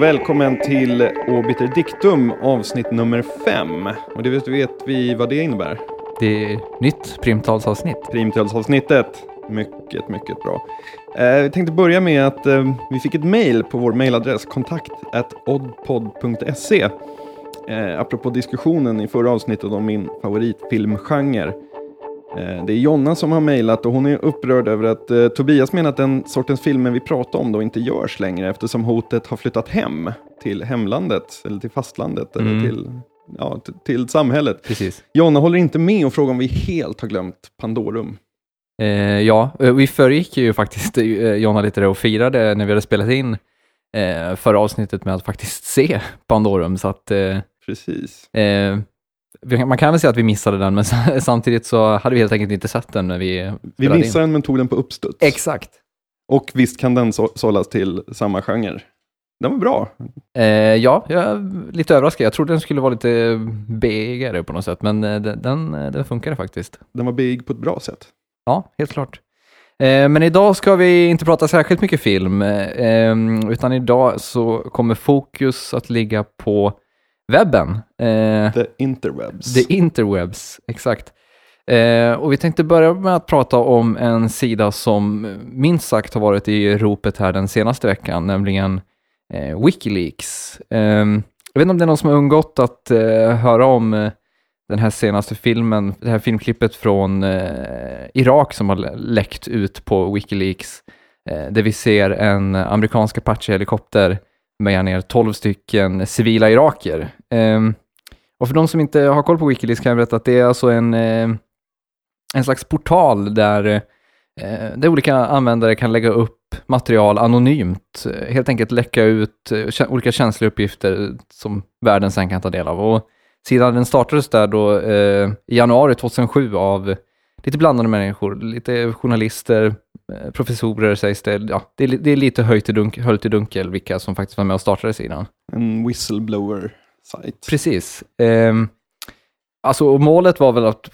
Och välkommen till Obiter Dictum avsnitt nummer fem. Och det vet, vet vi vad det innebär? Det är nytt primtalsavsnitt. Primtalsavsnittet. Mycket, mycket bra. Eh, jag tänkte börja med att eh, vi fick ett mail på vår mailadress kontakt oddpod.se eh, apropå diskussionen i förra avsnittet om min favoritfilmgenre. Eh, det är Jonna som har mejlat och hon är upprörd över att eh, Tobias menar att den sortens filmer vi pratar om då inte görs längre eftersom hotet har flyttat hem till hemlandet eller till fastlandet Mm. eller till, ja, till samhället. Precis. Jonna håller inte med och frågar om vi helt har glömt Pandorum. Eh, ja, eh, vi föregick ju faktiskt eh, Jonna lite och firade när vi hade spelat in eh, förra avsnittet med att faktiskt se Pandorum. Så att, eh, Precis. Eh, man kan väl säga att vi missade den, men samtidigt så hade vi helt enkelt inte sett den när vi Vi in. missade den men tog den på uppstuds. Exakt. Och visst kan den så- sållas till samma genre. Den var bra. Eh, ja, jag är lite överraskad. Jag trodde den skulle vara lite begare på något sätt, men eh, den, den, den funkade faktiskt. Den var big på ett bra sätt. Ja, helt klart. Eh, Men idag ska vi inte prata särskilt mycket film, eh, em, utan idag så kommer fokus att ligga på webben. Eh, The interwebs. The interwebs, exakt. Eh, och vi tänkte börja med att prata om en sida som minst sagt har varit i ropet här den senaste veckan, nämligen eh, Wikileaks. Eh, jag vet inte om det är någon som har undgått att eh, höra om eh, den här senaste filmen, det här filmklippet från eh, Irak som har lä- läckt ut på Wikileaks, där vi ser en amerikansk Apache-helikopter meja ner 12 stycken civila iraker. Ehm, och för de som inte har koll på Wikileaks kan jag berätta att det är alltså en, eh, en slags portal där, eh, där olika användare kan lägga upp material anonymt, eh, helt enkelt läcka ut eh, olika känsliga uppgifter som världen sen kan ta del av. Och sidan den startades där då eh, i januari 2007 av lite blandade människor, lite journalister, eh, professorer sägs det. Ja, det, är, det är lite höjt i, dunk, höljt i dunkel vilka som faktiskt var med och startade sidan. En whistleblower-sajt. Precis. Ehm, alltså målet var väl att,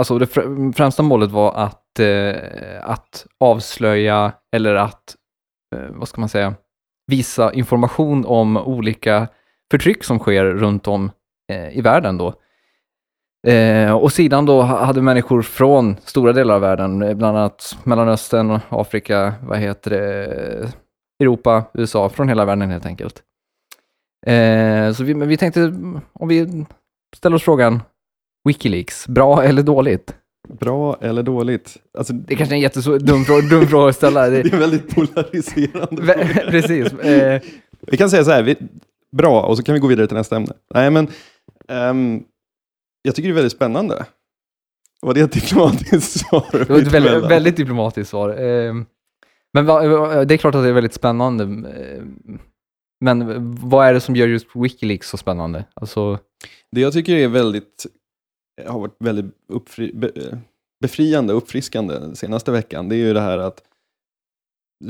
alltså det fr- främsta målet var att, eh, att avslöja eller att, eh, vad ska man säga, visa information om olika förtryck som sker runt om eh, i världen då. Eh, och sidan då ha- hade människor från stora delar av världen, eh, bland annat Mellanöstern, Afrika, vad heter det, Europa, USA, från hela världen helt enkelt. Eh, så vi, vi tänkte, om vi ställer oss frågan, Wikileaks, bra eller dåligt? Bra eller dåligt? Alltså, Det är kanske är en jättedum fråga, dum fråga att ställa. det Det, är väldigt polariserande precis. Eh, Vi kan säga så här, vi, bra, och så kan vi gå vidare till nästa ämne. Nej, men ehm, jag tycker det är väldigt spännande. Var det ett diplomatiskt svar? det var ett väldigt, väldigt diplomatiskt svar. Eh, men va- det är klart att det är väldigt spännande. eh, Men vad är det som gör just Wikileaks så spännande? Alltså, Det jag tycker är väldigt, har varit väldigt uppfri, be, befriande och uppfriskande den senaste veckan, det är ju det här att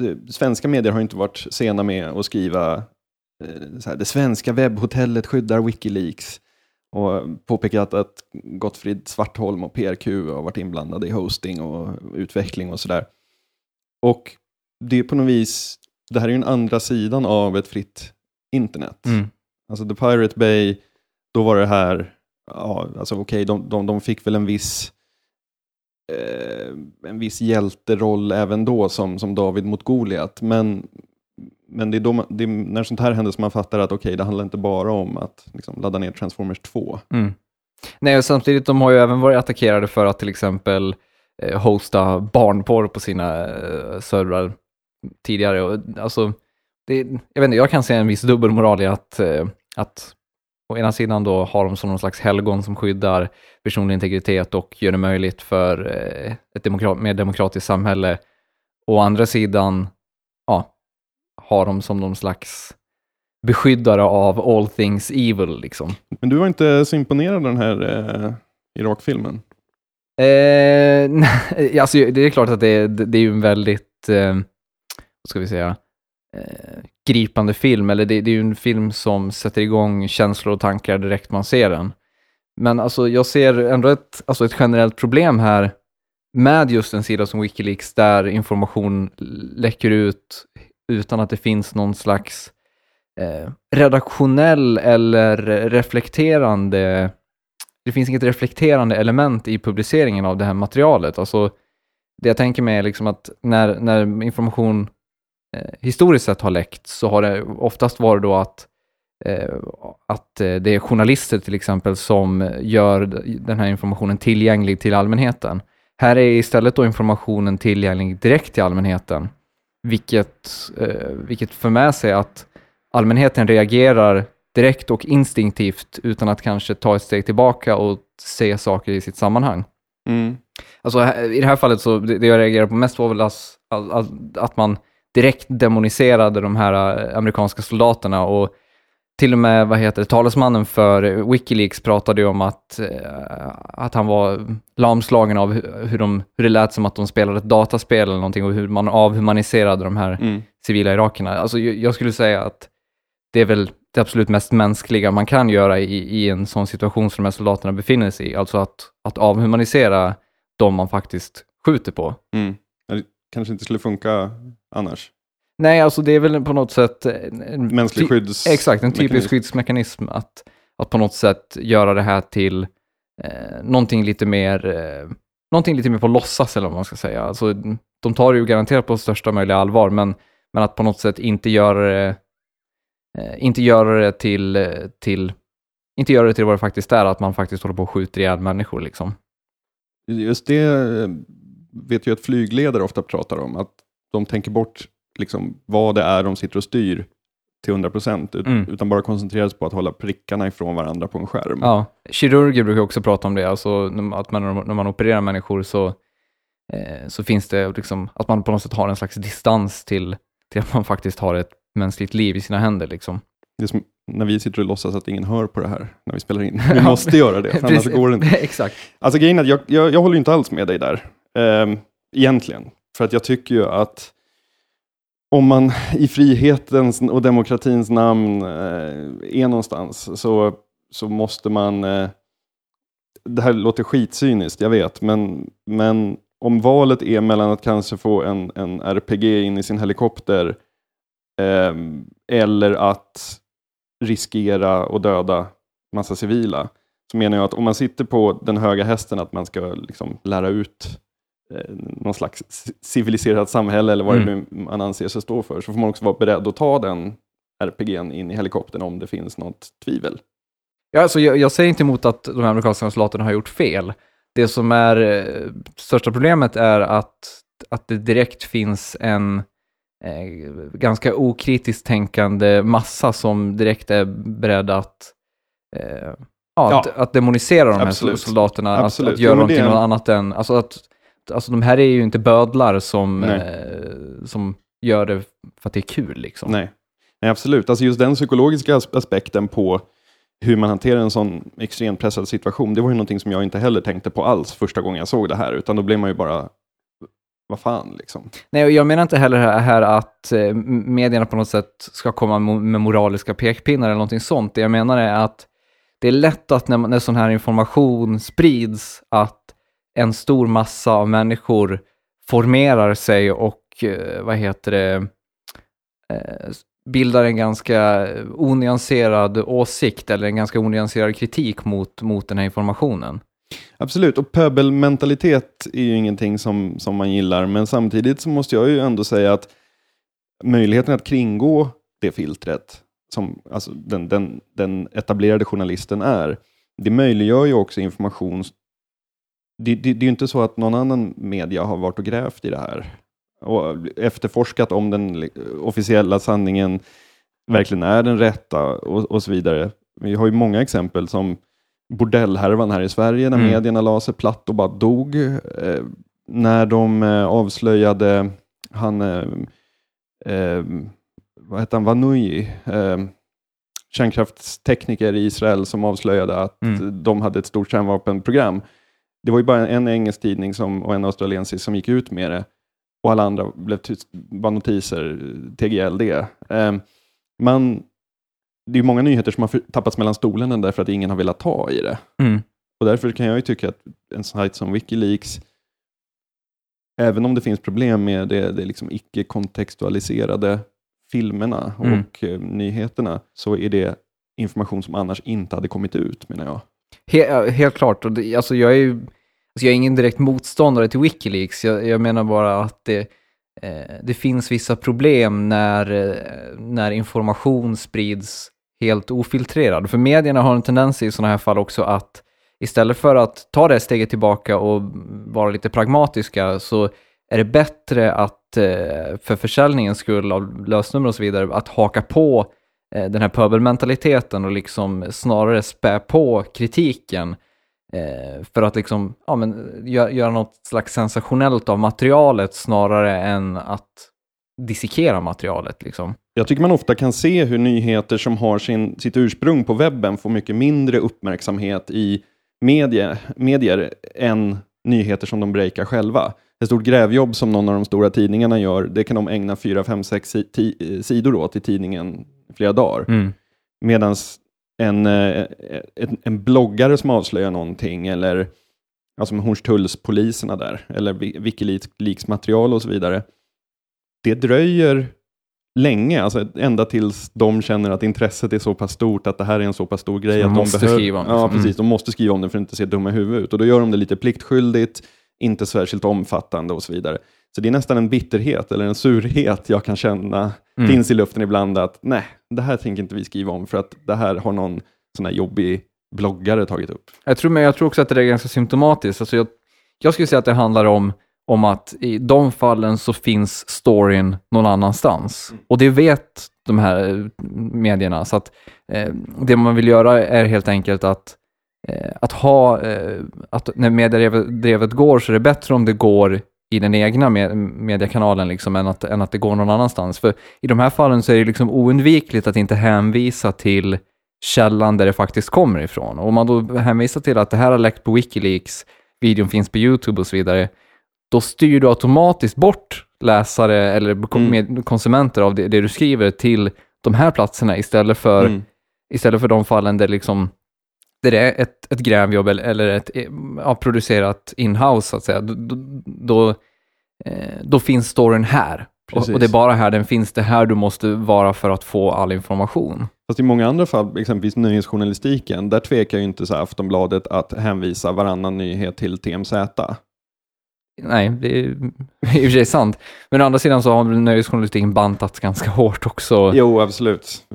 eh, svenska medier har inte varit sena med att skriva eh, så här, det svenska webbhotellet skyddar Wikileaks och påpekat att Gottfrid Svartholm och PRQ har varit inblandade i hosting och utveckling och sådär. Och det är på något vis, det här är ju en andra sidan av ett fritt internet. mm, Alltså The Pirate Bay, då var det här, ja, alltså okej, de, de, de fick väl en viss eh, en viss hjälteroll även då som, som David mot Goliat. Men, men det är, då man, det är när sånt här händer som man fattar att okej, det handlar inte bara om att liksom, ladda ner Transformers 2. mm. Nej, och samtidigt, de har ju även varit attackerade för att till exempel eh, hosta barnporr på sina eh, servrar tidigare. Och, alltså, det, jag, vet inte, jag kan se en viss dubbelmoral i att, eh, att å ena sidan då har de som någon slags helgon som skyddar personlig integritet och gör det möjligt för eh, ett demokrat, mer demokratiskt samhälle. Å andra sidan har de som någon slags beskyddare av all things evil. Liksom. Men du var inte så imponerad av den här eh, Irak-filmen? Eh, nej, alltså, det är klart att det är, det är en väldigt, eh, vad ska vi säga, eh, gripande film, eller det, det är ju en film som sätter igång känslor och tankar direkt man ser den. Men alltså, jag ser ändå ett, alltså ett generellt problem här med just en sida som Wikileaks där information läcker ut utan att det finns någon slags eh, redaktionell eller reflekterande det finns inget reflekterande element i publiceringen av det här materialet. Alltså, det jag tänker mig är liksom att när, när information eh, historiskt sett har läckt så har det oftast varit då att, eh, att eh, det är journalister till exempel som gör den här informationen tillgänglig till allmänheten. Här är istället då informationen tillgänglig direkt till allmänheten, vilket, eh, vilket för med sig att allmänheten reagerar direkt och instinktivt utan att kanske ta ett steg tillbaka och se saker i sitt sammanhang. Mm. Alltså i det här fallet så, det, jag reagerade på mest var väl att, att, att man direkt demoniserade de här äh, amerikanska soldaterna och till och med, vad heter det, talesmannen för Wikileaks pratade ju om att, äh, att han var lamslagen av hur, de, hur det lät som att de spelade ett dataspel eller någonting och hur man avhumaniserade de här Mm. civila irakerna. Alltså jag, jag skulle säga att det är väl det absolut mest mänskliga man kan göra i, i en sån situation som de här soldaterna befinner sig i. Alltså att, att avhumanisera de man faktiskt skjuter på. Mm. Det kanske inte skulle funka annars. Nej, alltså det är väl på något sätt... En, Mänsklig skydds... Exakt, en typisk mekanism. skyddsmekanism att, att på något sätt göra det här till eh, någonting lite mer eh, någonting lite mer på låtsas eller vad man ska säga. Alltså, de tar det ju garanterat på största möjliga allvar, men, men att på något sätt inte göra det, eh, inte göra det till, till inte göra det till vad det faktiskt är, att man faktiskt håller på och skjuter ihjäl människor liksom. Just det eh, vet ju att flygledare ofta pratar om, att de tänker bort liksom, vad det är de sitter och styr till 100 procent, Mm. utan bara koncentrerar sig på att hålla prickarna ifrån varandra på en skärm. Ja, kirurger brukar också prata om det, alltså att man, när man opererar människor så, eh, så finns det liksom, att man på något sätt har en slags distans till, till att man faktiskt har ett mänskligt liv i sina händer. Liksom. Det är som när vi sitter och låtsas att ingen hör på det här när vi spelar in. Vi måste göra det, för annars går det inte. Exakt. Alltså grejen är att jag, jag, jag håller inte alls med dig där, ehm, egentligen. För att jag tycker ju att om man i frihetens och demokratins namn eh, är någonstans så, så måste man... Eh, det här låter skitcyniskt, jag vet, men, men om valet är mellan att kanske få en, en RPG in i sin helikopter ehm, eller att riskera och döda massa civila, så menar jag att om man sitter på den höga hästen att man ska liksom lära ut någon slags ci- civiliserat samhälle eller vad det nu man anser sig stå för, så får man också vara beredd att ta den RPGn in i helikoptern om det finns något tvivel. Ja, alltså, jag, jag säger inte emot att de amerikanska soldaterna har gjort fel. Det som är eh, största problemet är att, att det direkt finns en eh, ganska okritiskt tänkande massa som direkt är beredd att, eh, ja, Ja. att, att demonisera de här Absolut. soldaterna, att, Absolut. att göra men det någonting är- något annat än, alltså att, alltså de här är ju inte bödlar som, eh, som gör det för att det är kul liksom. Nej. Nej, absolut. Alltså just den psykologiska as- aspekten på hur man hanterar en sån extremt pressad situation, det var ju någonting som jag inte heller tänkte på alls första gången jag såg det här, utan då blev man ju bara, vad fan liksom. Nej, och jag menar inte heller här- att eh, medierna på något sätt ska komma med moraliska pekpinnar eller någonting sånt. Det jag menar är att det är lätt att när, när sån här information sprids, att en stor massa av människor formerar sig och, eh, vad heter det, eh, bildar en ganska onyanserad åsikt eller en ganska onyanserad kritik mot, mot den här informationen. Absolut, och pöbelmentalitet är ju ingenting som, som man gillar, men samtidigt så måste jag ju ändå säga att möjligheten att kringgå det filtret, som alltså den, den, den etablerade journalisten är, det möjliggör ju också information. Det, det, det är ju inte så att någon annan media har varit och grävt i det här och efterforskat om den officiella sanningen verkligen är den rätta och, och så vidare. Vi har ju många exempel som bordellhärvan här i Sverige, när Mm. medierna la sig platt och bara dog. Eh, när de eh, avslöjade han, eh, eh, vad hette han, Vanui, eh, kärnkraftstekniker i Israel som avslöjade att Mm. de hade ett stort kärnvapenprogram. Det var ju bara en engelsk tidning som, och en australiensisk som gick ut med det och alla andra blev tyst, bara notiser, TGLD. Eh, man, det är många nyheter som har tappats mellan stolarna därför att ingen har velat ta i det. Mm. Och därför kan jag ju tycka att en sajt som Wikileaks, även om det finns problem med det, det liksom icke-kontextualiserade filmerna Mm. och eh, nyheterna så är det information som annars inte hade kommit ut menar jag. He helt klart. Och det, alltså jag, är ju, alltså jag är ingen direkt motståndare till Wikileaks. Jag, jag menar bara att det, eh, det finns vissa problem när, eh, när information sprids helt ofiltrerad. För medierna har en tendens i sådana här fall också att istället för att ta det steget tillbaka och vara lite pragmatiska så är det bättre att eh, för försäljningens skull av lösnummer och så vidare att haka på eh, Eh, den här pöbelmentaliteten och liksom snarare spä på kritiken eh, för att liksom, ja, men, göra något slags sensationellt av materialet snarare än att dissekera materialet. Liksom. Jag tycker man ofta kan se hur nyheter som har sin, sitt ursprung på webben får mycket mindre uppmärksamhet i medie, medier än nyheter som de breakar själva. Ett stort grävjobb som någon av de stora tidningarna gör, det kan de ägna fyra, fem, sex si- ti- sidor åt i tidningen flera dagar. Mm. Medan en, eh, en, en bloggare som avslöjar någonting, eller alltså Hornstullspoliserna där, eller Wikileaks material och så vidare, det dröjer länge, alltså ända tills de känner att intresset är så pass stort, att det här är en så pass stor grej Så att de måste behöver... skriva om det, Ja, liksom. precis. De måste skriva om det för att inte se dumma i huvudet ut. Och då gör de det lite pliktskyldigt, inte särskilt omfattande och så vidare. Så det är nästan en bitterhet eller en surhet jag kan känna Mm. finns i luften ibland att nej, det här tänker inte vi skriva om för att det här har någon sån här jobbig bloggare tagit upp. Jag tror, men jag tror också att det är ganska symptomatiskt. Alltså jag, jag skulle säga att det handlar om, om att i de fallen så finns storyn någon annanstans. Och det vet de här eh, medierna. Så att eh, det man vill göra är helt enkelt att, eh, att ha, eh, att när mediedrevet går så är det bättre om det går i den egna med, mediekanalen liksom, än, att, än att det går någon annanstans. För i de här fallen så är det liksom oundvikligt att inte hänvisa till källan där det faktiskt kommer ifrån. Och om man då hänvisar till att det här har läckt på Wikileaks, videon finns på YouTube och så vidare, då styr du automatiskt bort läsare eller Mm. konsumenter av det, det du skriver till de här platserna istället för, Mm. istället för de fallen där, liksom, det är ett, ett grävjobb eller, ett eh, ja, producerat in-house, så att säga. Då, då, då, eh, finns storyn här. Och, och det är bara här den finns, det är här du måste vara för att få all information. Fast i många andra fall, exempelvis nöjesjournalistiken, där tvekar ju inte så här Aftonbladet att hänvisa varannan nyhet till TMZ. Nej, det är i och för sig sant. Men å andra sidan så har nöjesjournalistiken bantats ganska hårt också. Jo, absolut.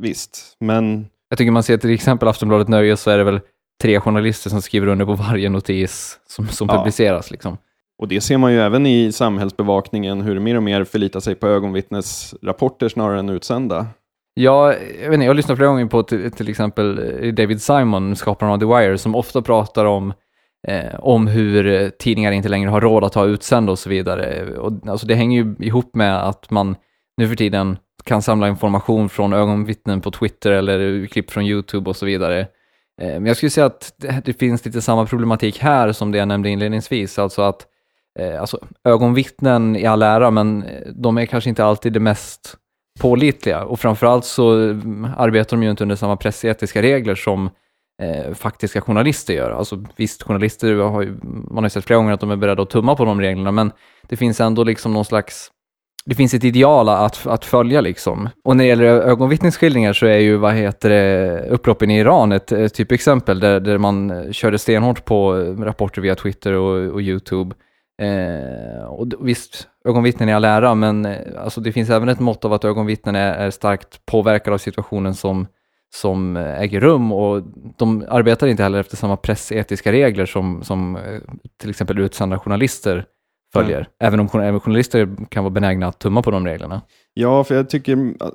Visst, men Jag tycker man ser till exempel Aftonbladet Nöje så är det väl tre journalister som skriver under på varje notis som, som Ja. publiceras. Liksom. Och det ser man ju även i samhällsbevakningen, hur mer och mer förlitar sig på ögonvittnesrapporter snarare än utsända. Ja, jag, vet inte, jag har lyssnat flera gånger på till, till exempel eh, David Simon, skaparen av The Wire, som ofta pratar om, eh, om hur eh, tidningar inte längre har råd att ha utsända och så vidare. Och, alltså, det hänger ju ihop med att man nu för tiden kan samla information från ögonvittnen på Twitter eller klipp från YouTube och så vidare. Eh, men jag skulle säga att det, finns lite samma problematik här som det jag nämnde inledningsvis, alltså att eh, alltså, ögonvittnen i all ära, men eh, de är kanske inte alltid det mest pålitliga och framförallt så mm, arbetar de ju inte under samma pressetiska regler som eh, faktiska journalister gör. Alltså visst, journalister har ju, man har ju sett flera gånger att de är beredda att tumma på de reglerna, men det finns ändå liksom någon slags det finns ett ideal att, att följa liksom. Och när det gäller ögonvittnesskildringar så är ju, vad heter det, upploppen i Iran ett, ett typexempel där, där man körde stenhårt på rapporter via Twitter och, och YouTube. Eh, och visst, ögonvittnen är all ära, men eh, alltså det finns även ett mått av att ögonvittnen är, är starkt påverkade av situationen som, som äger rum och de arbetar inte heller efter samma pressetiska regler som, som eh, till exempel utsända journalister följer. Även om även journalister kan vara benägna att tumma på de reglerna. Ja, för jag tycker att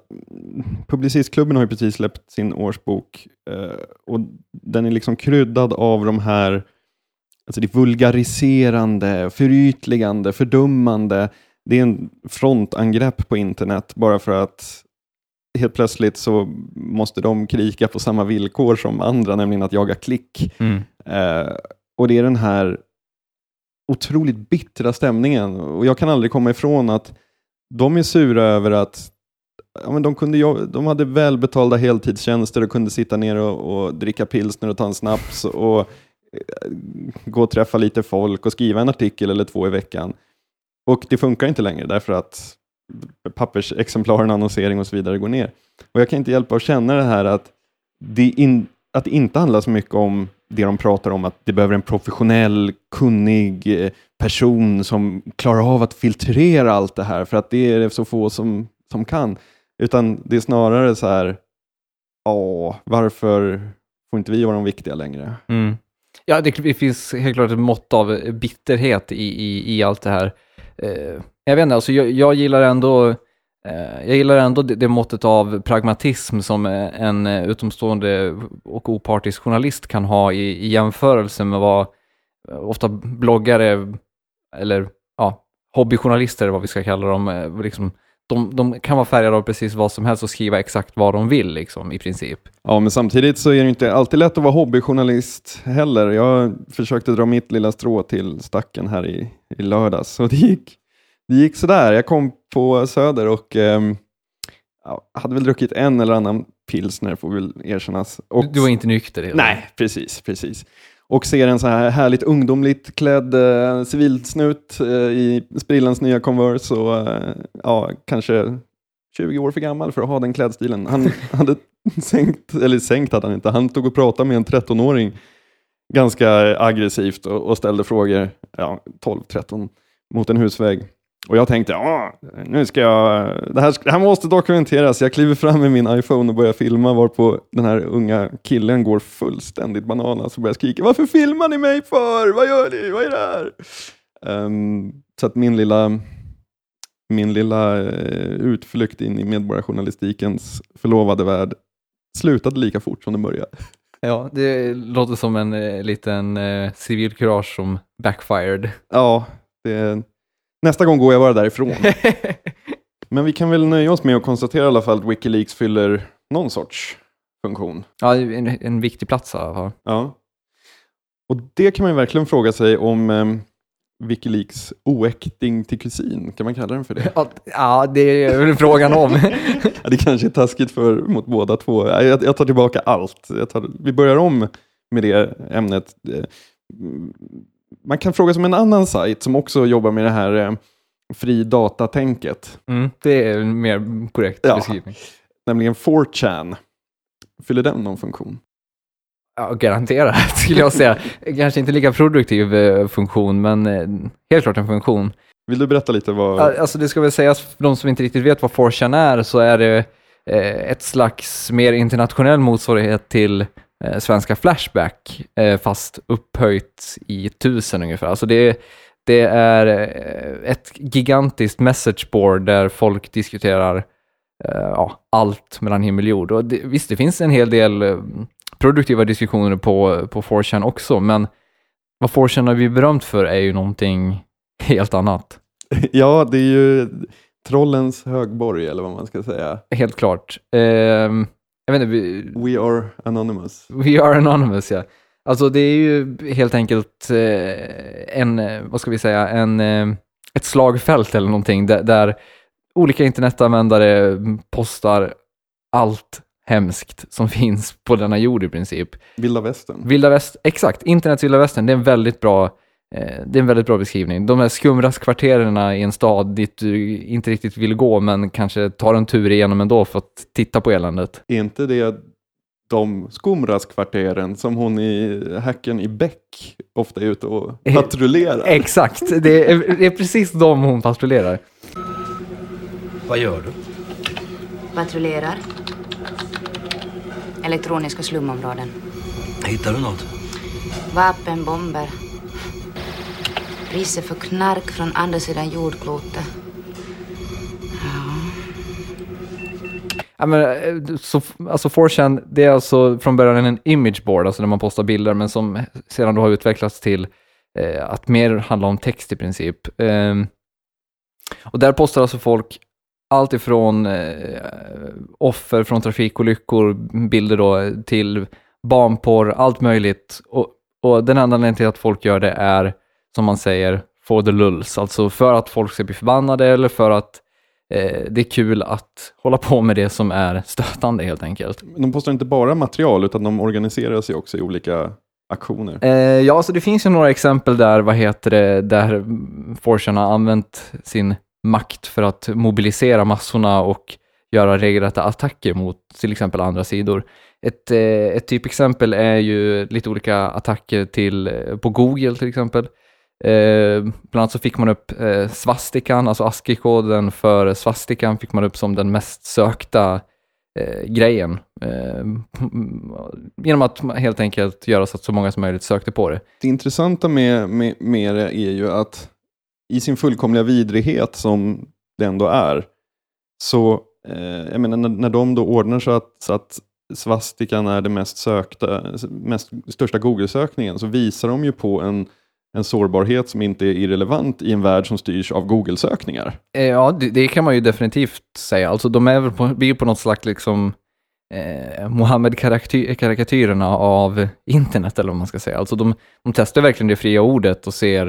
Publicistklubben har ju precis släppt sin årsbok eh, och den är liksom kryddad av de här alltså det vulgariserande, förytligande, fördummande. Det är en frontangrepp på internet bara för att helt plötsligt så måste de krika på samma villkor som andra, nämligen att jaga klick. Eh, och det är den här otroligt bittra stämningen. Och jag kan aldrig komma ifrån att de är sura över att ja, men de, kunde, de hade välbetalda heltidstjänster och kunde sitta ner och, och dricka pilsner och ta en snaps och eh, gå och träffa lite folk och skriva en artikel eller två i veckan. Och det funkar inte längre därför att pappersexemplaren, annonsering och så vidare går ner. Och jag kan inte hjälpa att känna det här att det, in, att det inte handlar så mycket om det de pratar om, att det behöver en professionell, kunnig eh, person som klarar av att filtrera allt det här, för att det är det så få som, som kan. Utan det är snarare så här, ja, varför får inte vi vara de viktiga längre? Mm. Ja, det, det, finns helt klart ett mått av bitterhet i, i, i allt det här. Eh, jag vet inte, alltså jag, jag gillar ändå eh, Eh, jag gillar ändå det, det måttet av pragmatism som en utomstående och opartisk journalist kan ha i, i jämförelse med vad ofta bloggare eller ja, hobbyjournalister, vad vi ska kalla dem, eh, liksom, de, de, kan vara färgade av precis vad som helst och skriva exakt vad de vill liksom, i princip. Ja, men samtidigt så är det inte alltid lätt att vara hobbyjournalist heller. Jag försökte dra mitt lilla strå till stacken här i, i lördags och det gick, det gick sådär. Jag kom på Söder och eh, hade väl druckit en eller annan pilsner, får väl erkännas. Och, du var inte nykter? Helt nej, precis, precis och ser en så här härligt ungdomligt klädd eh, civilsnut eh, i sprillans nya Converse och eh, ja, kanske 20 år för gammal för att ha den klädstilen. Han hade sänkt, eller sänkt hade han inte, han tog och pratade med en 13-åring ganska aggressivt och, och ställde frågor, ja, 12-13, mot en husvägg. Och jag tänkte, ja, nu ska jag, det här, det här måste dokumenteras. Jag kliver fram med min iPhone och börjar filma varpå den här unga killen går fullständigt bananas och börjar skrika, varför filmar ni mig för? Vad gör ni? Vad är det här? Um, så att min lilla, min lilla uh, utflykt in i medborgarjournalistikens förlovade värld slutade lika fort som den började. Ja, det låter som en uh, liten uh, civilkurage som backfired. Ja, det Nästa gång går jag bara därifrån. Men vi kan väl nöja oss med att konstatera i alla fall att Wikileaks fyller någon sorts funktion. Ja, en, en viktig plats i alla fall. Ja. Och det kan man ju verkligen fråga sig om um, Wikileaks oäkting till kusin, kan man kalla den för det? Ja, det är väl frågan om. ja, det kanske är taskigt för, mot båda två. Jag, jag tar tillbaka allt. Tar, vi börjar om med det ämnet man kan fråga sig om en annan sajt som också jobbar med det här eh, fri data-tänket. Mm, det är en mer korrekt ja, beskrivning. Nämligen 4chan. Fyller den någon funktion? Ja, garanterat skulle jag säga. Kanske inte lika produktiv eh, funktion, men eh, helt klart en funktion. Vill du berätta lite vad... Alltså det ska väl sägas, för de som inte riktigt vet vad 4chan är, så är det eh, ett slags mer internationell motsvarighet till svenska Flashback, eh, fast upphöjt i tusen ungefär. Alltså det, det är eh, ett gigantiskt messageboard där folk diskuterar eh, ja, allt mellan himmel och jord. Och det, visst, det finns en hel del eh, produktiva diskussioner på, på 4chan också, men vad 4chan har blivit berömt för är ju någonting helt annat. Ja, det är ju trollens högborg, eller vad man ska säga. Helt klart. Eh, jag vet inte, vi, We are anonymous. We are anonymous, ja. Alltså det är ju helt enkelt eh, en, eh, vad ska vi säga, en, eh, ett slagfält eller någonting där, där olika internetanvändare postar allt hemskt som finns på denna jord i princip. Vilda västern. Vilda väst, exakt. Internets vilda västern, det är en väldigt bra det är en väldigt bra beskrivning. De här skumraskkvarteren i en stad dit du inte riktigt vill gå men kanske tar en tur igenom ändå för att titta på eländet. Är inte det de skumraskkvarteren som hon i Häcken i Bäck ofta är ute och eh, patrullerar? Exakt, det är, det är precis de hon patrullerar. Vad gör du? Patrullerar. Elektroniska slumområden. Hittar du något? Vapen, bomber, Priset för knark från andra sidan jordklotet. Ja. Men, eh, så, alltså 4chan, det är alltså från början en imageboard, alltså där man postar bilder, men som sedan då har utvecklats till eh, att mer handla om text i princip. Eh, och där postar alltså folk allt ifrån eh, offer från trafikolyckor, bilder då, till barnporr, allt möjligt. Och, och den enda anledningen till att folk gör det är som man säger, for the lulls, alltså för att folk ska bli förbannade eller för att eh, det är kul att hålla på med det som är stötande helt enkelt. De postar inte bara material utan de organiserar sig också i olika aktioner. Eh, ja, så det finns ju några exempel där, vad heter det, där Forsen har använt sin makt för att mobilisera massorna och göra regelrätta attacker mot till exempel andra sidor. Ett, eh, ett typexempel är ju lite olika attacker till, eh, på Google till exempel. Eh, bland annat så fick man upp eh, svastikan, alltså ASCII-koden för svastikan fick man upp som den mest sökta eh, grejen. Eh, mm, genom att helt enkelt göra så att så många som möjligt sökte på det. Det intressanta med, med, med det är ju att i sin fullkomliga vidrighet som det ändå är, så eh, jag menar, när, när de då ordnar så att, så att svastikan är det mest sökta, mest, största Google-sökningen, så visar de ju på en, en sårbarhet som inte är irrelevant i en värld som styrs av Google-sökningar. Eh, Ja, det, det kan man ju definitivt säga. Alltså de är på, blir på något slags liksom eh, Mohammed-karikatyrerna av internet eller vad man ska säga. Alltså de, de testar verkligen det fria ordet och ser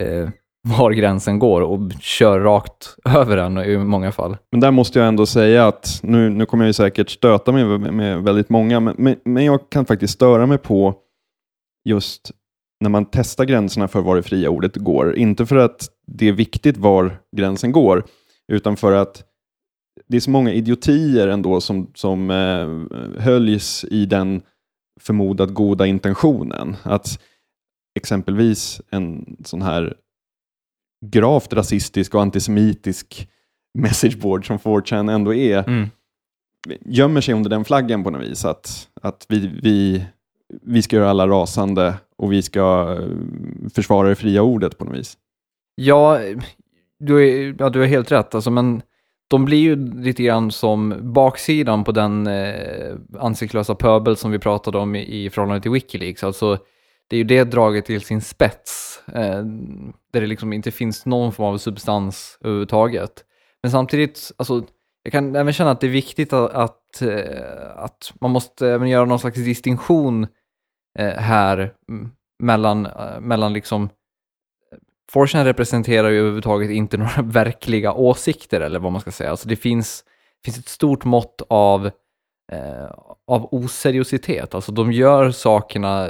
eh, var gränsen går och kör rakt över den i många fall. Men där måste jag ändå säga att, nu, nu kommer jag ju säkert stöta mig med, med väldigt många, men, men, men jag kan faktiskt störa mig på just när man testar gränserna för var det fria ordet går. Inte för att det är viktigt var gränsen går, utan för att det är så många idiotier ändå som, som eh, höljs i den förmodat goda intentionen. Att exempelvis en sån här gravt rasistisk och antisemitisk messageboard som 4chan ändå är, Mm. gömmer sig under den flaggen på något vis. Att, att vi, vi, vi ska göra alla rasande och vi ska eh, försvara det fria ordet på något vis. Ja, du är, ja, du är helt rätt, alltså, men de blir ju lite grann som baksidan på den eh, ansiktslösa pöbel som vi pratade om i, i förhållande till Wikileaks. Alltså, det är ju det draget till sin spets, eh, där det liksom inte finns någon form av substans överhuvudtaget. Men samtidigt, alltså, jag kan även känna att det är viktigt att, att, eh, att man måste även göra någon slags distinktion eh, här mm, mellan, eh, mellan liksom 4chan representerar ju överhuvudtaget inte några verkliga åsikter eller vad man ska säga. Alltså det finns, finns ett stort mått av, eh, av oseriositet. Alltså de gör sakerna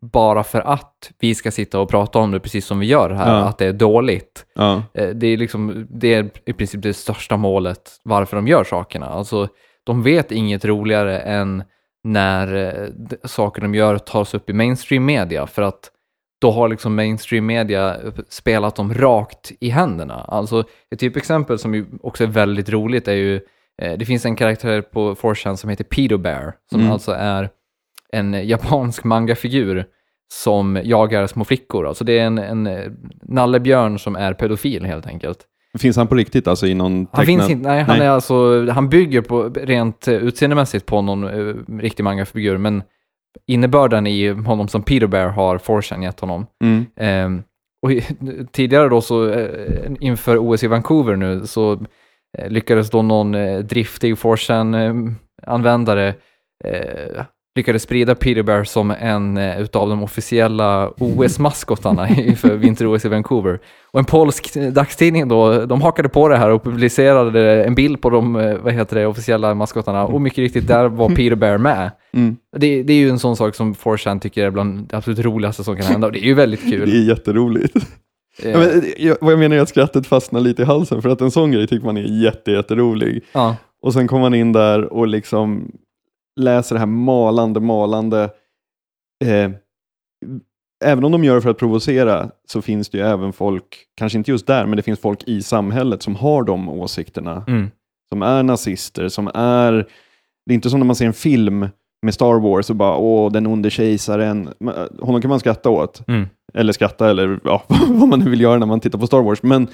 bara för att vi ska sitta och prata om det precis som vi gör här, Ja. att det är dåligt. Ja, Eh, Det är, liksom, det är i princip det största målet varför de gör sakerna. Alltså, de vet inget roligare än när eh, saker de gör tas upp i mainstream media, för att då har liksom mainstream media spelat dem rakt i händerna. Alltså, ett typexempel som ju också är väldigt roligt är ju, eh, det finns en karaktär på 4chan som heter Pedo Bear, som Mm. alltså är en japansk mangafigur som jagar små flickor. Alltså det är en, en eh, nallebjörn som är pedofil helt enkelt. Finns han på riktigt alltså i någon Han tecknad... finns inte, nej, han Nej. är alltså, han bygger på rent eh, utseendemässigt på någon uh, riktig mangafigur, men innebörden i honom som Peter Bear har 4chan gett honom. Mm. Ehm, och tidigare då så, eh, inför OS i Vancouver nu, så eh, lyckades då någon eh, driftig 4chan-användare eh, lyckades sprida Peter Bear som en eh, utav de officiella OS-maskotarna inför vinter-OS i Vancouver. Och en polsk dagstidning då, de hakade på det här och publicerade en bild på de eh, vad heter det, officiella maskotarna och mycket riktigt, där var Peter Bear med. Mm. Det, det är ju en sån sak som 4chan tycker är bland det absolut roligaste som kan hända och det är ju väldigt kul. Det är jätteroligt. Eh, Ja, men, jag, vad jag menar är att skrattet fastnar lite i halsen för att en sån grej tycker man är jätte, jätterolig. ja. Och sen kommer man in där och liksom läser det här malande, malande. Eh, även om de gör det för att provocera så finns det ju även folk, kanske inte just där, men det finns folk i samhället som har de åsikterna. Mm. Som är nazister, som är... Det är inte som när man ser en film med Star Wars och bara åh, den onde kejsaren. Eh, Honom kan man skratta åt. Mm. Eller skratta, eller ja, vad man nu vill göra när man tittar på Star Wars. Men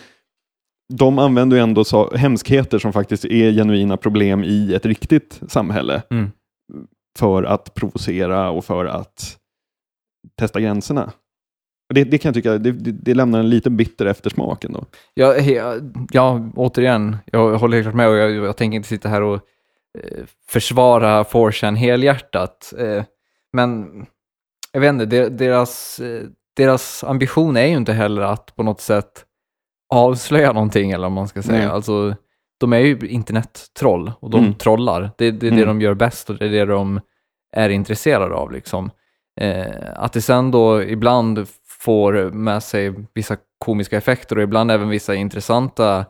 de använder ju ändå så, hemskheter som faktiskt är genuina problem i ett riktigt samhälle Mm. För att provocera och för att testa gränserna. Och Det, det kan jag tycka, det, det, lämnar en lite bitter eftersmak ändå. Ja, he- ja, återigen, jag håller helt klart med och jag, jag tänker inte sitta här och eh, försvara 4chan helhjärtat. Eh, men jag vet inte, de- deras, eh, deras ambition är ju inte heller att på något sätt avslöja någonting eller vad man ska säga. Nej. Alltså, de är ju internettroll och de Mm. trollar. Det, det är det Mm. de gör bäst och det är det de är intresserade av. Liksom. Eh, att det sen då ibland får med sig vissa komiska effekter och ibland även vissa intressanta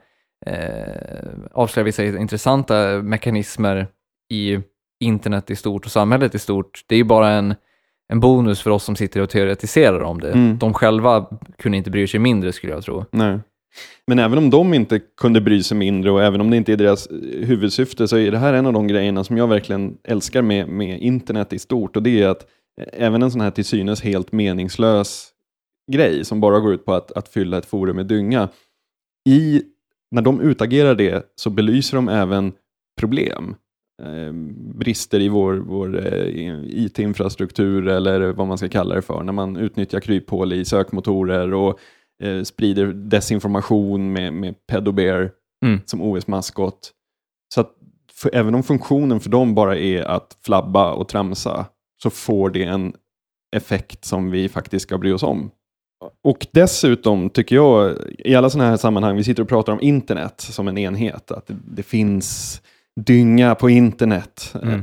eh, avslöjar vissa intressanta mekanismer i internet i stort och samhället i stort. Det är ju bara en, en bonus för oss som sitter och teoretiserar om det. Mm. De själva kunde inte bry sig mindre skulle jag tro. Nej. Men även om de inte kunde bry sig mindre och även om det inte är deras eh, huvudsyfte så är det här en av de grejerna som jag verkligen älskar med, med internet i stort och det är att eh, även en sån här till synes helt meningslös grej som bara går ut på att, att fylla ett forum med dynga. I, när de utagerar det så belyser de även problem. Eh, brister i vår, vår eh, IT-infrastruktur eller vad man ska kalla det för. När man utnyttjar kryphål i sökmotorer och eh, sprider desinformation med, med Pedobear Mm. som OS-maskot. Så att för, även om funktionen för dem bara är att flabba och tramsa så får det en effekt som vi faktiskt ska bry oss om. Och dessutom tycker jag, i alla sådana här sammanhang, vi sitter och pratar om internet som en enhet, att det, det finns dynga på internet. Mm.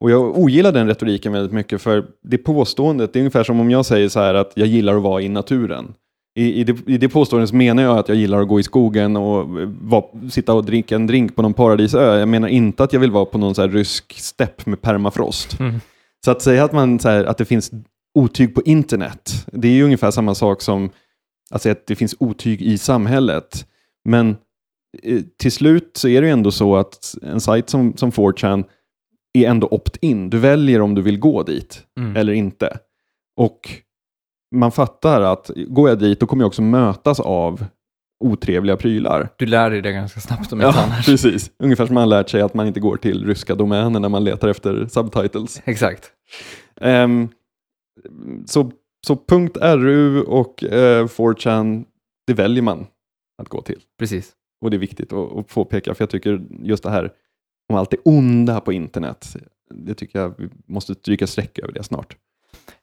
Och jag ogillar den retoriken väldigt mycket, för det påståendet, det är ungefär som om jag säger så här att jag gillar att vara i naturen. I, i, det, I det påståendet menar jag att jag gillar att gå i skogen och eh, var, sitta och dricka en drink på någon paradisö. Jag menar inte att jag vill vara på någon så här rysk stepp med permafrost. Mm. Så att säga att, man, så här, att det finns otyg på internet, det är ju ungefär samma sak som att säga att det finns otyg i samhället. Men eh, till slut så är det ju ändå så att en sajt som, som 4chan är ändå opt-in. Du väljer om du vill gå dit Mm. eller inte. Och man fattar att går jag dit då kommer jag också mötas av otrevliga prylar. Du lär dig det ganska snabbt om inte Ja, annars. precis. Ungefär som man lärt sig att man inte går till ryska domäner när man letar efter subtitles. Exakt. Ehm, så, så .ru och eh, 4chan, det väljer man att gå till. Precis. Och det är viktigt att, att påpeka, för jag tycker just det här om allt det onda på internet, det tycker jag vi måste stryka streck över det snart.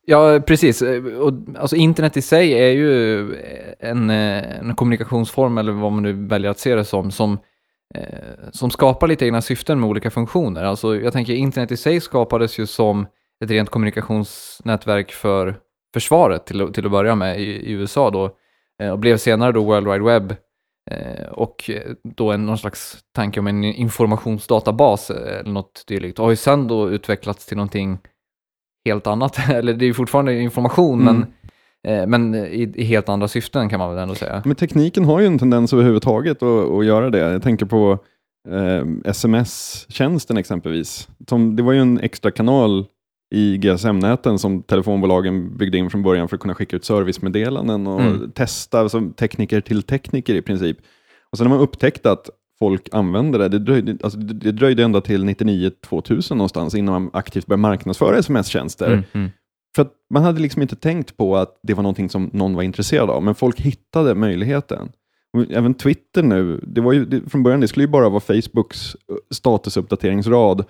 Ja, precis. Eh, och, alltså, internet i sig är ju eh, en, eh, en kommunikationsform, eller vad man nu väljer att se det som, som, eh, som skapar lite egna syften med olika funktioner. Alltså, jag tänker, internet i sig skapades ju som ett rent kommunikationsnätverk för försvaret till, att- till att börja med i, i USA då, eh, och blev senare då World Wide Web eh, och då en, någon slags tanke om en informationsdatabas eller något dylikt. Och har ju sen då utvecklats till någonting helt annat, eller det är ju fortfarande information, Mm. men, eh, men i, i helt andra syften kan man väl ändå säga. Men tekniken har ju en tendens överhuvudtaget att, att göra det. Jag tänker på eh, sms-tjänsten exempelvis. Som, det var ju en extra kanal i GSM-näten som telefonbolagen byggde in från början för att kunna skicka ut servicemeddelanden och Mm. testa som tekniker till tekniker i princip. Och sen när man upptäckte att folk använde det, det dröjde, alltså det, dröjde ända till 99-2000 någonstans innan man aktivt började marknadsföra sms-tjänster. Mm, mm. För att man hade liksom inte tänkt på att det var någonting som någon var intresserad av, men folk hittade möjligheten. Och även Twitter nu, det var ju, det, från början det skulle ju bara vara Facebooks eh, statusuppdateringsrad,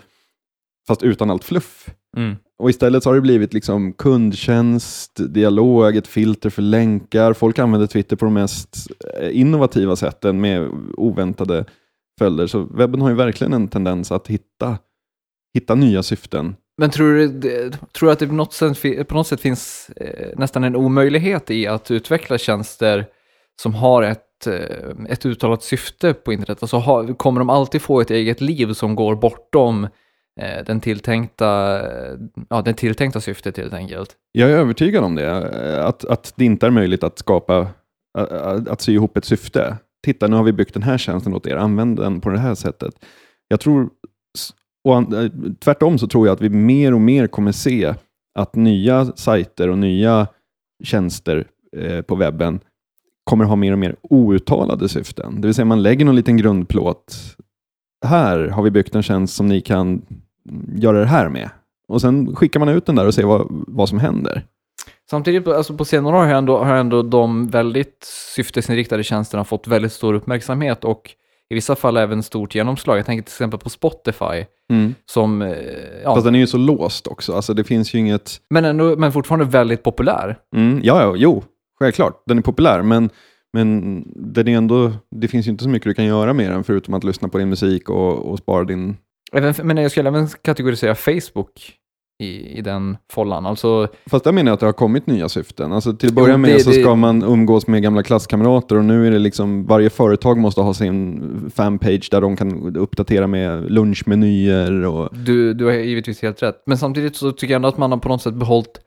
fast utan allt fluff. Mm. Och istället så har det blivit liksom kundtjänst, dialog, ett filter för länkar. Folk använder Twitter på de mest eh, innovativa sätten med oväntade följder. Så webben har ju verkligen en tendens att hitta, hitta nya syften. Men tror du, tror du att det på något sätt, på något sätt finns eh, nästan en omöjlighet i att utveckla tjänster som har ett, eh, ett uttalat syfte på internet? Alltså kommer de alltid få ett eget liv som går bortom Eh, den, tilltänkta, ja, den tilltänkta syftet helt enkelt? Jag är övertygad om det, eh, att, att det inte är möjligt att skapa, att, att sy ihop ett syfte. Titta, nu har vi byggt den här tjänsten åt er, använd den på det här sättet. Jag tror, och eh, tvärtom så tror jag att vi mer och mer kommer se att nya sajter och nya tjänster på webben kommer ha mer och mer outtalade syften. Det vill säga man lägger någon liten grundplåt. Här har vi byggt en tjänst som ni kan göra det här med. Och sen skickar man ut den där och ser vad, vad som händer. Samtidigt, alltså på senare år har ändå, har ändå de väldigt syftesinriktade tjänsterna fått väldigt stor uppmärksamhet och i vissa fall även stort genomslag. Jag tänker till exempel på Spotify som, eh, ja, Fast den är ju så låst också. Alltså det finns ju inget... men, ändå, men fortfarande väldigt populär. Mm, ja, ja, jo, självklart. Den är populär, men, men den är ändå, det finns ju inte så mycket du kan göra med den förutom att lyssna på din musik och, och spara din... Även, men jag skulle även kategorisera Facebook i, i den follan. Alltså, Fast där menar jag att det har kommit nya syften. Alltså till att börja med det- så det- ska man umgås med gamla klasskamrater och nu är det liksom varje företag måste ha sin fanpage där de kan uppdatera med lunchmenyer och du, du har givetvis helt rätt. Men samtidigt så tycker jag ändå att man har på något sätt behållit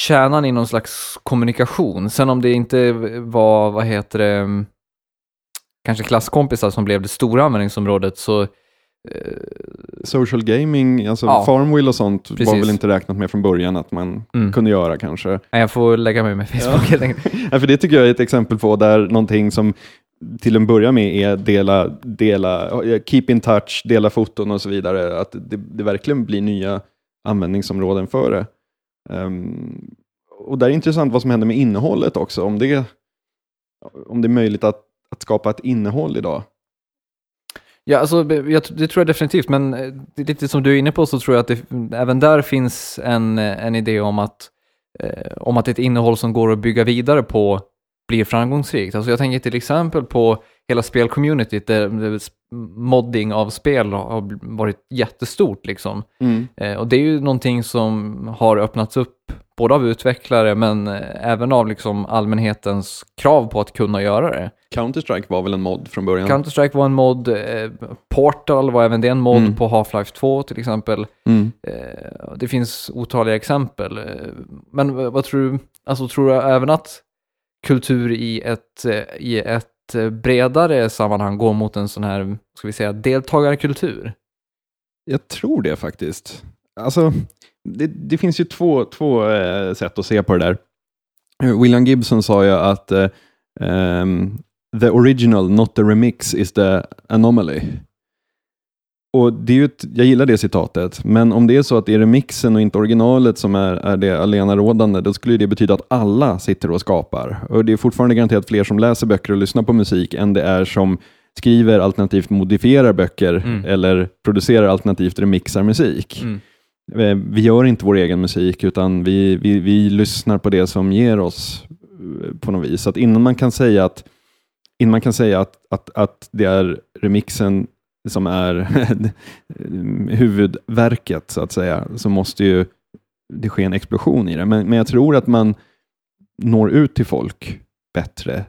kärnan i någon slags kommunikation. Sen om det inte var, vad heter det, mm, kanske klasskompisar som blev det stora användningsområdet så social gaming, alltså Ja. Farmville och sånt var Precis. väl inte räknat med från början att man Mm. kunde göra kanske. jag får lägga mig med Facebook helt enkelt. Ja, för det tycker jag är ett exempel på där någonting som till en början med är dela, dela, keep in touch, dela foton och så vidare, att det, det verkligen blir nya användningsområden för det. Ehm, och där är intressant vad som händer med innehållet också, om det, om det är möjligt att, att skapa ett innehåll idag. Ja, alltså, jag, det tror jag definitivt, men eh, lite som du är inne på så tror jag att det, även där finns en, eh, en idé om att, eh, om att ett innehåll som går att bygga vidare på blir framgångsrikt. Alltså jag tänker till exempel på hela spelcommunityt där modding av spel har varit jättestort. Liksom. Eh, och det är ju någonting som har öppnats upp både av utvecklare men eh, även av liksom allmänhetens krav på att kunna göra det. Counter-Strike var väl en mod från början? Counter-Strike var en mod, eh, Portal var även det en mod Mm. på Half-Life 2 till exempel. Mm. Eh, det finns otaliga exempel. Eh, Men vad, vad tror du, alltså tror du även att kultur i ett, eh, i ett eh, bredare sammanhang går mot en sån här, ska vi säga, deltagarkultur? Jag tror det faktiskt. Alltså, det, det finns ju två, två eh, sätt att se på det där. Eh, William Gibson sa ju att eh, ehm, the original, not the remix, is the anomaly. Och det är ett, jag gillar det citatet, men om det är så att det är remixen och inte originalet som är, är det allenarådande, då skulle det betyda att alla sitter och skapar. Och det är fortfarande garanterat fler som läser böcker och lyssnar på musik än det är som skriver alternativt modifierar böcker Mm. eller producerar alternativt remixar musik. Mm. Eh, vi gör inte vår egen musik utan vi, vi, vi lyssnar på det som ger oss eh, på något vis. Så att innan man kan säga att, innan man kan säga att, att, att det är remixen som är huvudverket så att säga, så måste ju det ske en explosion i det. Men, men jag tror att man når ut till folk bättre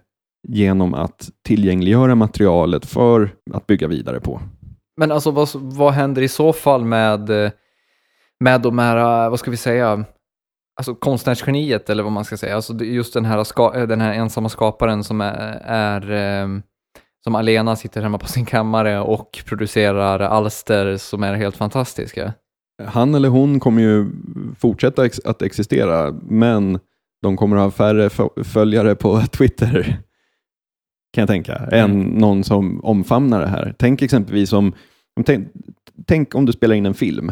genom att tillgängliggöra materialet för att bygga vidare på. Men alltså vad, vad händer i så fall med, eh, med de här, eh, vad ska vi säga, alltså konstnärsgeniet eller vad man ska säga, alltså just den här, ska, eh, den här ensamma skaparen som är, är eh, som alena sitter hemma på sin kammare och producerar alster som är helt fantastiska. Han eller hon kommer ju fortsätta ex att existera, men de kommer att ha färre följare på Twitter, kan jag tänka, än Mm. någon som omfamnar det här. Tänk exempelvis om, om tänk, tänk om du spelar in en film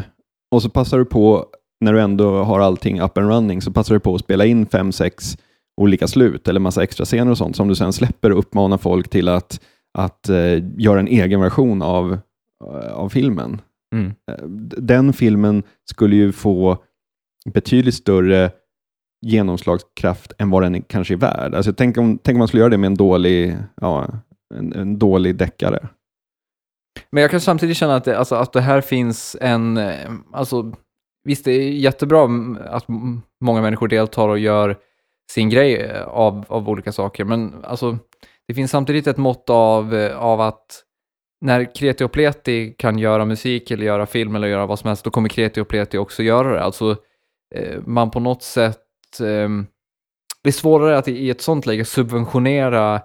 och så passar du på, när du ändå har allting up and running, så passar du på att spela in fem, sex olika slut eller massa extra scener och sånt som du sen släpper och uppmanar folk till att, att eh, göra en egen version av, eh, av filmen. Mm. Eh, den filmen skulle ju få betydligt större genomslagskraft än vad den kanske är värd. Alltså, tänk, om, tänk om man skulle göra det med en dålig, ja, en, en dålig deckare. Men jag kan samtidigt känna att det, alltså, att det här finns en, eh, alltså visst det är jättebra att många människor deltar och gör sin grej eh, av, av olika saker, men alltså det finns samtidigt ett mått av, eh, av att när Kreti och Pleti kan göra musik eller göra film eller göra vad som helst, då kommer Kreti och Pleti också göra det. Alltså man på något sätt, eh, det är svårare att i i ett sånt läge subventionera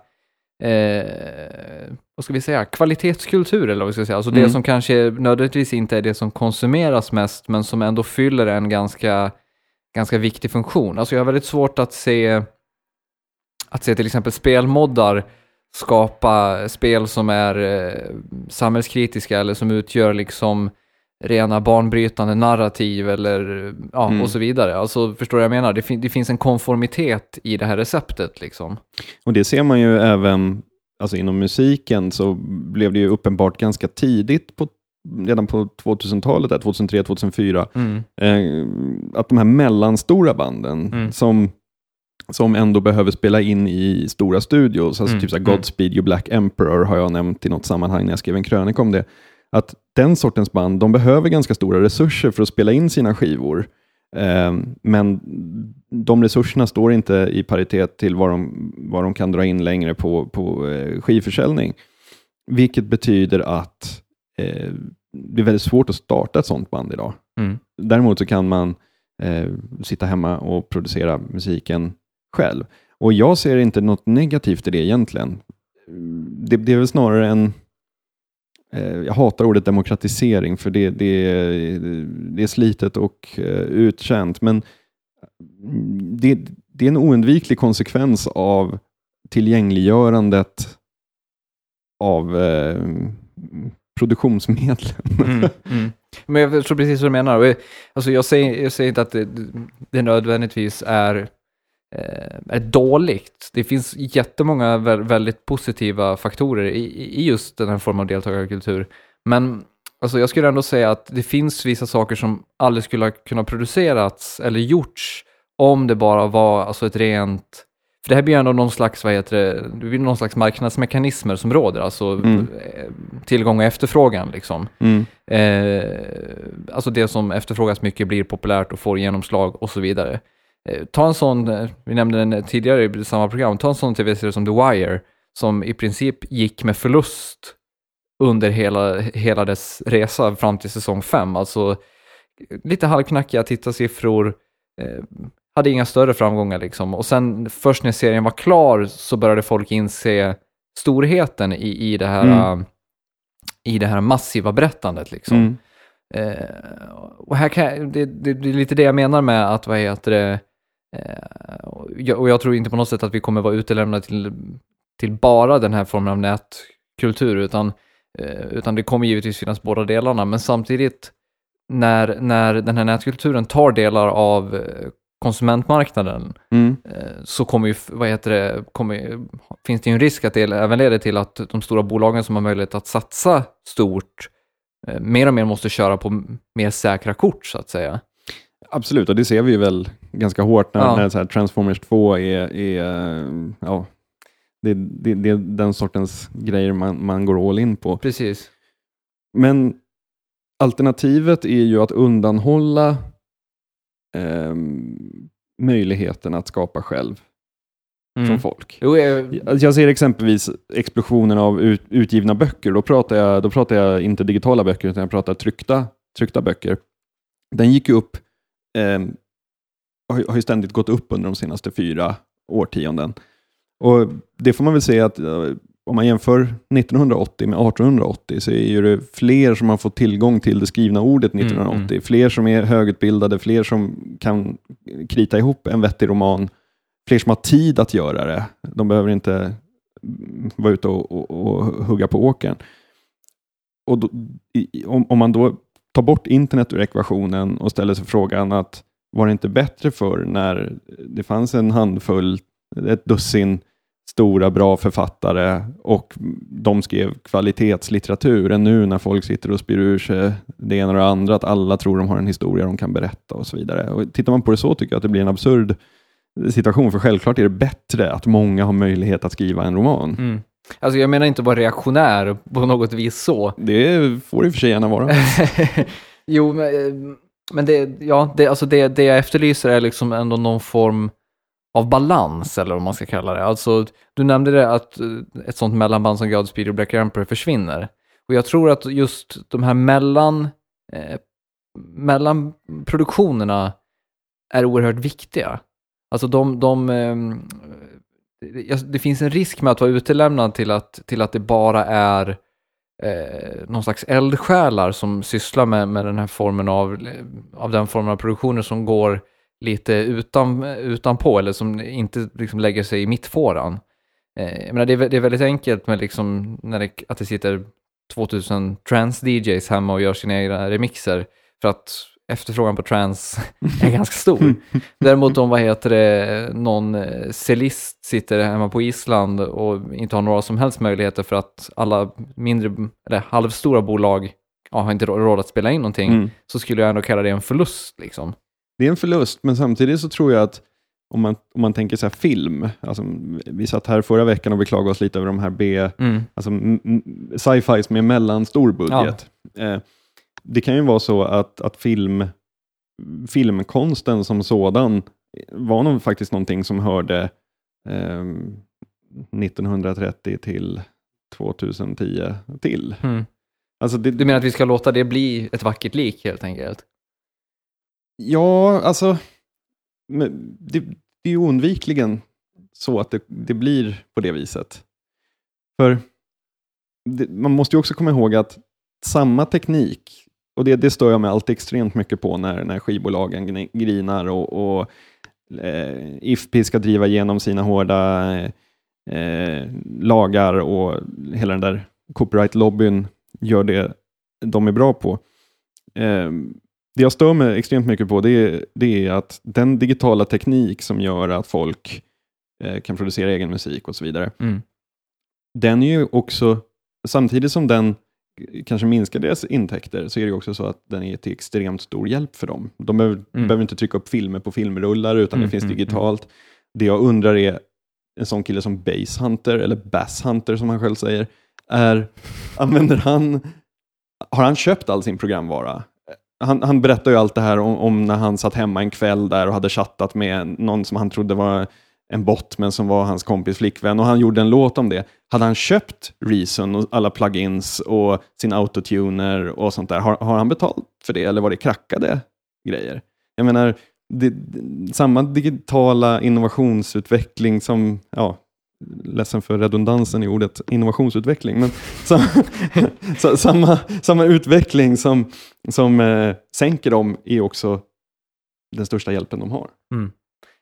eh, vad ska vi säga, kvalitetskultur eller vad vi ska säga. Alltså det Mm. som kanske nödvändigtvis inte är det som konsumeras mest, men som ändå fyller en ganska, ganska viktig funktion. Alltså jag har väldigt svårt att se, att se till exempel spelmoddar skapa spel som är eh, samhällskritiska eller som utgör liksom rena banbrytande narrativ eller ja, Mm. och så vidare. Alltså förstår du vad jag menar? Det, fin- det finns en konformitet i det här receptet liksom. Och det ser man ju även alltså inom musiken så blev det ju uppenbart ganska tidigt, på, redan på 2000-talet, där, 2003, 2004, Mm. eh, att de här mellanstora banden Mm. som, som ändå behöver spela in i stora studios, alltså Mm, typ så här mm. Godspeed You Black Emperor har jag nämnt i något sammanhang när jag skrev en krönika om det, att den sortens band, de behöver ganska stora resurser för att spela in sina skivor. Eh, men de resurserna står inte i paritet till vad de, vad de kan dra in längre på, på eh, skivförsäljning. Vilket betyder att eh, det är väldigt svårt att starta ett sånt band idag. Mm. Däremot så kan man eh, sitta hemma och producera musiken själv. Och jag ser inte något negativt i det egentligen. Det, det är väl snarare en... Eh, jag hatar ordet demokratisering för det, det, det är slitet och eh, uttjänt, men mm, det, det är en oundviklig konsekvens av tillgängliggörandet av eh, produktionsmedlen. Mm, mm. Men jag tror precis vad du menar. Jag- eh, Alltså jag, säger, jag säger inte att det, det nödvändigtvis är, är dåligt. Det finns jättemånga vä- väldigt positiva faktorer i, i just den här formen av deltagarkultur. Men alltså jag skulle ändå säga att det finns vissa saker som aldrig skulle ha kunnat producerats eller gjorts om det bara var alltså ett rent för det här blir ändå någon slags, vad heter det, det någon slags marknadsmekanismer som råder, alltså Mm. eh, tillgång och efterfrågan liksom. Mm. Eh, alltså det som efterfrågas mycket blir populärt och får genomslag och så vidare. Eh, ta en sån, eh, vi nämnde den tidigare i samma program, ta en sån tv-serie som The Wire, som i princip gick med förlust under hela, hela dess resa fram till säsong 5. Alltså lite halvknackiga tittarsiffror, eh, hade inga större framgångar liksom. Och sen först när serien var klar så började folk inse storheten i, i det här Mm. i det här massiva berättandet liksom. Mm. Eh, och här kan jag, det, det, det är lite det jag menar med att, vad heter det, och, jag, och jag tror inte på något sätt att vi kommer vara utelämnade till, till bara den här formen av nätkultur, utan, eh, utan det kommer givetvis finnas båda delarna, men samtidigt när, när den här nätkulturen tar delar av eh, konsumentmarknaden Mm. eh, så kommer ju, vad heter det, kommer, finns det ju en risk att det även leder till att de stora bolagen som har möjlighet att satsa stort eh, mer och mer måste köra på mer säkra kort så att säga. Absolut, och det ser vi ju väl ganska hårt när, Ja. när så Transformers 2 är, är ja, det, det, det är den sortens grejer man, man går all in på. Precis. Men alternativet är ju att undanhålla ehm, möjligheten att skapa själv Mm. från folk. Jo, eh, Alltså, Jag ser exempelvis explosionen av ut, utgivna böcker. Då pratar, jag, då pratar jag inte digitala böcker, utan jag pratar tryckta, tryckta böcker. Den gick ju upp, eh, har, ju- ständigt gått upp under de senaste fyra årtionden. Och Det får man väl säga att eh, om man jämför 1980 med 1880 så är det fler som har fått tillgång till det skrivna ordet Mm, 1980. Fler som är högutbildade, fler som kan krita ihop en vettig roman fler som har tid att göra det. De behöver inte mm, vara ute och, och, och hugga på åkern. Och då, i, om, om man då tar bort internet ur ekvationen och ställer sig frågan att var det inte bättre för när det fanns en handfull, ett dussin stora bra författare och de skrev kvalitetslitteratur än nu när folk sitter och spyr ur sig det ena och det andra, att alla tror de har en historia de kan berätta och så vidare. Och tittar man på det så tycker jag att det blir en absurd situation, för självklart är det bättre att många har möjlighet att skriva en roman. mm. Alltså jag menar inte vara reaktionär på något vis så. Det får och för sig gärna vara. jo, men, eh, men det, ja, det, alltså det, det jag efterlyser är liksom ändå någon form av balans, eller vad man ska kalla det. Alltså, du nämnde det att eh, ett sånt mellanband som Godspeed och Black Emperor försvinner. Och jag tror att just de här mellan, eh, mellan produktionerna är oerhört viktiga. Alltså de, de ehm, det, det finns en risk med att vara utelämnad till att, till att det bara är eh, någon slags eldsjälar som sysslar med, med den här formen av, av den formen av produktioner som går lite utan, utanpå eller som inte liksom lägger sig i mittfåran. Eh, jag menar, det, är, det är väldigt enkelt med liksom när det, att det sitter 2000 trans-DJs hemma och gör sina egna remixer för att efterfrågan på trans är ganska stor. Däremot om, vad heter det, någon eh, cellist sitter hemma på Island och inte har några som helst möjligheter för att alla mindre, eller halvstora bolag ja, har inte rå- råd att spela in någonting, Mm. så skulle jag ändå kalla det en förlust liksom. Det är en förlust, men samtidigt så tror jag att om man, om man tänker så här film, alltså, vi satt här förra veckan och beklagade oss lite över de här B, Mm. alltså sci-fis med mellanstor budget. Eh, det kan ju vara så att, att film, filmkonsten som sådan var nog faktiskt någonting som hörde eh, 1930 till 2010 till. Mm. Alltså det, Du menar att vi ska låta det bli ett vackert lik helt enkelt? Ja, alltså det, det är ju oundvikligen så att det, det blir på det viset. För det, man måste ju också komma ihåg att samma teknik, och det, det stör jag mig alltid extremt mycket på när, när skivbolagen grinar och, och eh, IFPI ska driva igenom sina hårda eh, lagar och hela den där copyright-lobbyn gör det de är bra på. Eh, det jag stör mig extremt mycket på det är, det är att den digitala teknik som gör att folk eh, kan producera egen musik och så vidare, Mm. den är ju också, samtidigt som den kanske minskar deras intäkter, så är det också så att den är till extremt stor hjälp för dem. De behöver, Mm. behöver inte trycka upp filmer på filmrullar, utan Mm, det finns mm, digitalt. Det jag undrar är, en sån kille som Bass Hunter, eller Bass Hunter som han själv säger, är, använder han, har han köpt all sin programvara? Han, han berättar ju allt det här om, om när han satt hemma en kväll där och hade chattat med någon som han trodde var en bot, men som var hans kompis flickvän och han gjorde en låt om det. Hade han köpt Reason och alla plugins och sin autotuner och sånt där, har, har han betalt för det eller var det krackade grejer? Jag menar, det, samma digitala innovationsutveckling som, ja, ledsen för redundansen i ordet innovationsutveckling, men sam, så, samma, samma utveckling som, som eh, sänker dem är också den största hjälpen de har. Mm.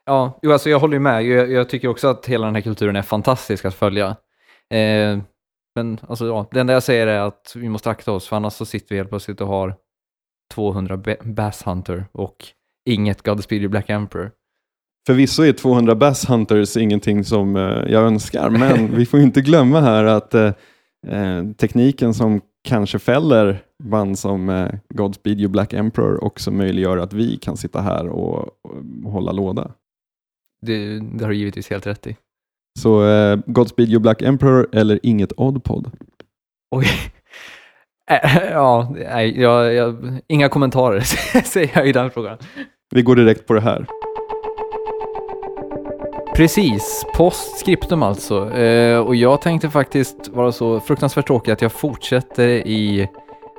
Ja, jo, alltså jag håller ju med. Jag, jag tycker också att hela den här kulturen är fantastisk att följa. Eh, men alltså, ja, det enda jag säger är att vi måste akta oss, för annars så sitter vi helt plötsligt och har 200 ba- Bass Hunter och inget Godspeed You Black Emperor. Förvisso är 200 Bass Hunters ingenting som eh, jag önskar, men vi får inte glömma här att eh, eh, tekniken som kanske fäller band som eh, Godspeed You Black Emperor också möjliggör att vi kan sitta här och, och hålla låda. Det, det har du givetvis helt rätt i. Så eh, Godspeed You Black Emperor eller inget Oddpod. Oj. Eh, ja, nej, jag, jag, inga kommentarer säger jag i den frågan. Vi går direkt på det här. Precis, postskriptum alltså. Eh, och jag tänkte faktiskt vara så fruktansvärt tråkig att jag fortsätter i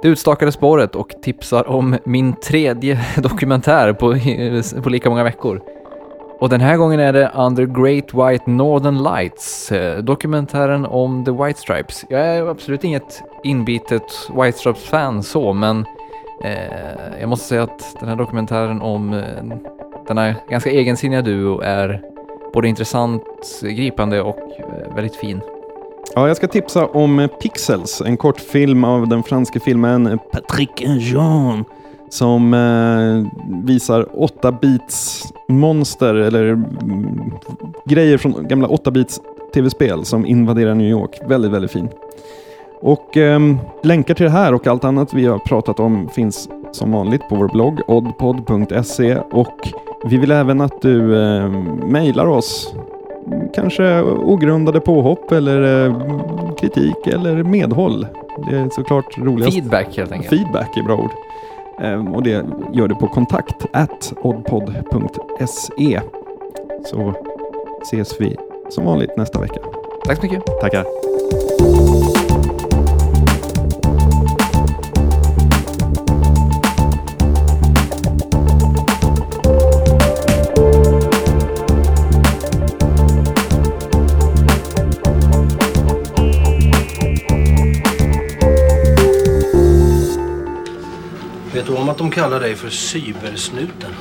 det utstakade spåret och tipsar om min tredje dokumentär på, på lika många veckor. Och den här gången är det Under Great White Northern Lights, eh, dokumentären om The White Stripes. Jag är absolut inget inbitet White Stripes-fan så, men eh, jag måste säga att den här dokumentären om eh, denna ganska egensinniga duo är både intressant, gripande och eh, väldigt fin. Ja, jag ska tipsa om Pixels, en kortfilm av den franske filmen Patrick Jean som eh, visar 8-bits monster eller mm, grejer från gamla 8-bits tv-spel som invaderar New York. Väldigt, väldigt fin. Och ehm, länkar till det här och allt annat vi har pratat om finns som vanligt på vår blogg oddpod.se och vi vill även att du eh, mejlar oss kanske ogrundade påhopp eller eh, kritik eller medhåll. Det är såklart roligast. Feedback helt enkelt. Feedback är bra ord. Ehm, och det gör du på kontakt at oddpod.se. Så ses vi som vanligt nästa vecka. Tack så mycket. Tackar. De kallar dig för cybersnuten?